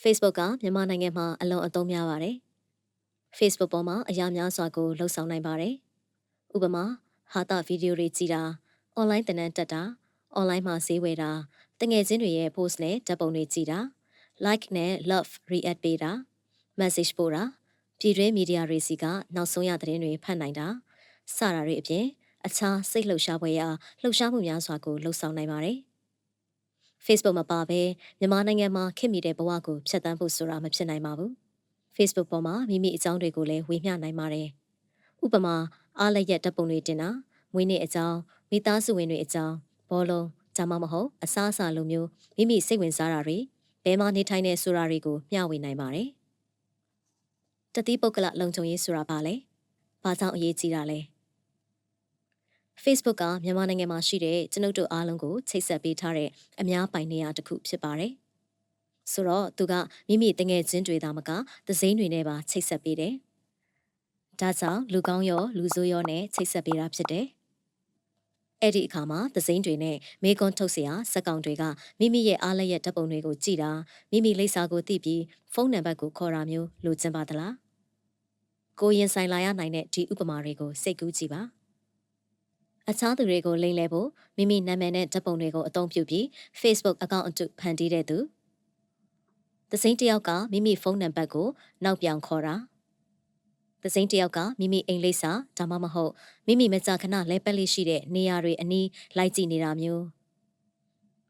Facebook ကမြန်မာနိုင်ငံမှာအလွန်အသုံးများပါတယ်။ Facebook ပေါ်မှာအရာများစွာကိုလှုပ်ဆောင်နိုင်ပါတယ်။ဥပမာဟာတာဗီဒီယိုတွေကြည့်တာ၊ online သင်တန်းတက်တာ၊ online မှာဈေးဝယ်တာ၊တငယ်ချင်းတွေရဲ့ post နဲ့ဓာတ်ပုံတွေကြည့်တာ၊ like နဲ့ love react ပေးတာ၊ message ပို့တာ၊ပြည်တွင်းမီဒီယာတွေစီကနောက်ဆုံးရသတင်းတွေဖတ်နိုင်တာစတာတွေအပြင် အခြားစိတ်လှုပ်ရှားပွဲရာလှုပ်ရှားမှုများစွာကိုလှုပ်ဆောင်နိုင်ပါတယ်။ Facebook မပါဘဲမြန်မာနိုင်ငံမှာခင်မိတဲ့ဘဝကိုဖျက်ဆီးဖို့ဆိုတာမဖြစ်နိုင်ပါဘူး။ Facebook ပေါ်မှာမိမိအကြောင်းတွေကိုလည်းဝေမျှနိုင်ပါတယ်။ဥပမာအားလက်ရက်ဓာတ်ပုံတွေတင်တာမွေးနေ့အကြောင်းမိသားစုဝင်တွေအကြောင်းဘောလုံးဒါမှမဟုတ်အစားအစာလိုမျိုးမိမိစိတ်ဝင်စားတာတွေဘယ်မှာနေထိုင်နေဆိုတာတွေကိုမျှဝေနိုင်ပါတယ်။တတိပုဂ္ဂလလုံခြုံရေးဆိုတာပါလေ။ဘာကြောင့်အရေးကြီးတာလဲ။ Facebook ကမြန်မာနိုင်ငံမှာရှိတဲ့ကျွန်ုပ်တို့အားလုံးကိုချိတ်ဆက်ပေးထားတဲ့အများပိုင်နေရာတစ်ခုဖြစ်ပါတယ်။ဆိုတော့သူကမိမိတငယ်ချင်းတွေသာမကသစိမ်းတွေနဲ့ပါချိတ်ဆက်ပေးတယ်။ဒါကြောင့်လူကောင်းရောလူဆိုးရောနဲ့ချိတ်ဆက်ပေးတာဖြစ်တယ်။အဲ့ဒီအခါမှာသစိမ်းတွေနဲ့မေကွန်ထုတ်เสียစက်ကောင်တွေကမိမိရဲ့အားလက်ရဓာတ်ပုံတွေကိုကြည့်တာမိမိလိပ်စာကိုသိပြီးဖုန်းနံပါတ်ကိုခေါ်တာမျိုးလိုချင်ပါသလားကိုရင်ဆိုင်လာရနိုင်တဲ့ဒီဥပမာတွေကိုစိတ်ကူးကြည့်ပါ အခြားသူတွေကိုလိမ်လည်ဖို့မိမိနာမည်နဲ့ဓာတ်ပုံတွေကိုအသုံးပြုပြီး Facebook အကောင့်အတုဖန်တီးတဲ့သူသစိမ်းတယောက်ကမိမိဖုန်းနံပါတ်ကိုနောက်ပြောင်ခေါ်တာသစိမ်းတယောက်ကမိမိအိမ်လိပ်စာဒါမှမဟုတ်မိမိမကြာခဏလဲပက်လေးရှိတဲ့နေရာတွေအနီးလိုက်ကြည့်နေတာမျိုး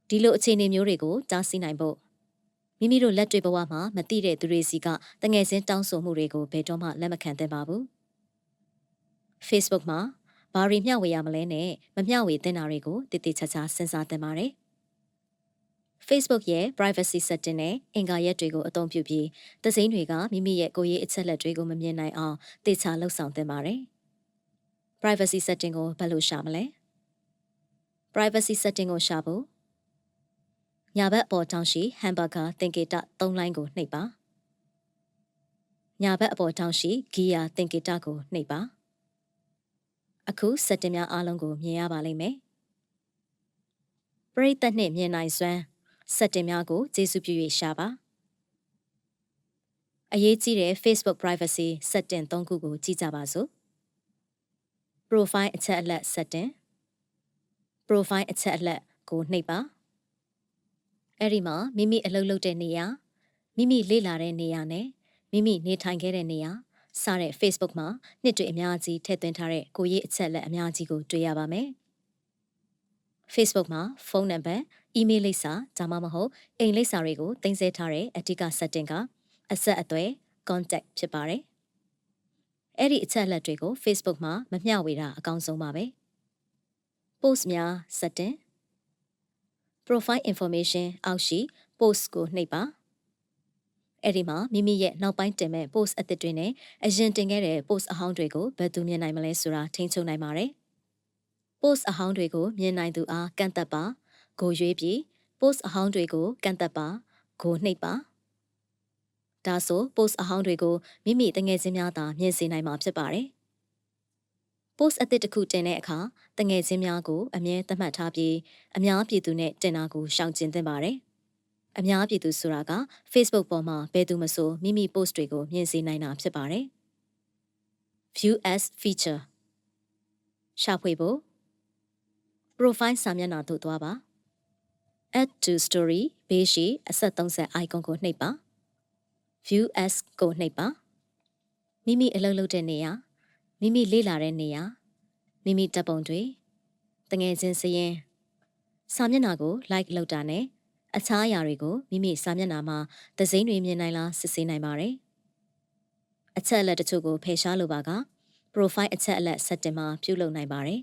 ဒီလိုအခြေအနေမျိုးတွေကိုတားဆီးနိုင်ဖို့မိမိတို့လက်တွေ့ဘဝမှာမသိတဲ့သူတွေစီကတငယ်ချင်းတောင်းဆိုမှုတွေကိုဘယ်တော့မှလက်မခံသင့်ပါဘူး Facebook မှာ ဘာတွေမျှဝေရမလဲနဲ့မမျှဝေသင့်တာတွေကိုတည်တည်ချာချာစဉ်းစားသင့်ပါတယ် Facebook ရဲ့ privacy setting နဲ့အင်္ဂါရက်တွေကိုအသုံးပြုပြီးသစိမ်းတွေကမိမိရဲ့ကိုယ်ရေးအချက်လက်တွေကိုမမြင်နိုင်အောင်တေချာလှုပ်ဆောင်သင့်ပါတယ် privacy setting ကိုဘယ်လိုရှာမလဲ privacy setting ကိုရှာဖို့ညာဘက်အပေါ်တောင်ရှိ hamburger သင်္ကေတ3လိုင်းကိုနှိပ်ပါညာဘက်အပေါ်တောင်ရှိ gear သင်္ကေတကိုနှိပ်ပါ အခု setting များအားလုံးကိုမြင်ရပါလိမ့်မယ်ပရိသတ်နှင့်မြင်နိုင်စွမ်း setting များကိုကျေးဇူးပြု၍ရှာပါအရေးကြီးတဲ့ Facebook privacy setting ၃ခုကိုကြည့်ကြပါစို့ profile အချက်အလက် setting profile အချက်အလက်ကိုနှိပ်ပါအဲ့ဒီမှာမိမိအလုပ်လုပ်တဲ့နေရာမိမိလေ့လာတဲ့နေရာနဲ့မိမိနေထိုင်ခဲ့တဲ့နေရာ စတဲ့ Facebook မှာနှစ်တွေအများကြီးထည့်သွင်းထားတဲ့ကိုရေးအချက်လက်အများကြီးကိုတွေ့ရပါမယ်။ Facebook မှာဖုန်းနံပါတ်၊အီးမေးလ်လိပ်စာဒါမှမဟုတ်အိမ်လိပ်စာတွေကိုတင်ဆက်ထားတဲ့အဓိက setting ကအဆက်အသွယ် contact ဖြစ်ပါတယ်။အဲ့ဒီအချက်လက်တွေကို Facebook မှာမမျှဝေတာအကောင်းဆုံးပါပဲ။ post များ setting profile information အောက်ရှိ post ကိုနှိပ်ပါ အဲ့ဒီမှာမိမိရဲ့နောက်ပိုင်းတင်မဲ့ post အသစ်တွေနဲ့အရင်တင်ခဲ့တဲ့ post အဟောင်းတွေကိုဘယ်သူမြင်နိုင်မလဲဆိုတာထိန်းချုပ်နိုင်ပါတယ် post အဟောင်းတွေကိုမြင်နိုင်သူအားကန့်သက်ပါကိုရွေးပြီး post အဟောင်းတွေကိုကန့်သက်ပါကိုနှိပ်ပါဒါဆို post အဟောင်းတွေကိုမိမိတငယ်ချင်းများသာမြင်စေနိုင်မှာဖြစ်ပါတယ် post အသစ်တစ်ခုတင်တဲ့အခါတငယ်ချင်းများကိုအမြဲသတ်မှတ်ထားပြီးအများပြည်သူနဲ့တင်တာကိုရှောင်ကျဉ်သင့်ပါတယ်။ အများပြည်သူဆိုတာက Facebook ပေါ်မှာဘယ်သူမဆိုမိမိ post တွေကိုမြင်စေနိုင်တာဖြစ်ပါတယ်။ View as feature ရှာဖွေဖို့ profile စာမျက်နှာသို့သွားပါ add to story ဘေးရှိအဆက်30 icon ကိုနှိပ်ပါ view as ကိုနှိပ်ပါမိမိအလုပ်လုပ်တဲ့နေရာမိမိလေ့လာတဲ့နေရာမိမိတပ်ပုံတွေတငယ်ချင်းစရင်စာမျက်နှာကို like လုပ်တာနဲ့ အခြားအရာတွေကိုမိမိစာမျက်နှာမှာသစိမ်းတွေမြင်နိုင်လားစစ်ဆေးနိုင်ပါတယ်အချက်အလက်တချို့ကိုဖယ်ရှားလိုပါက profile အချက်အလက် setting မှာပြုလုပ်နိုင်ပါတယ်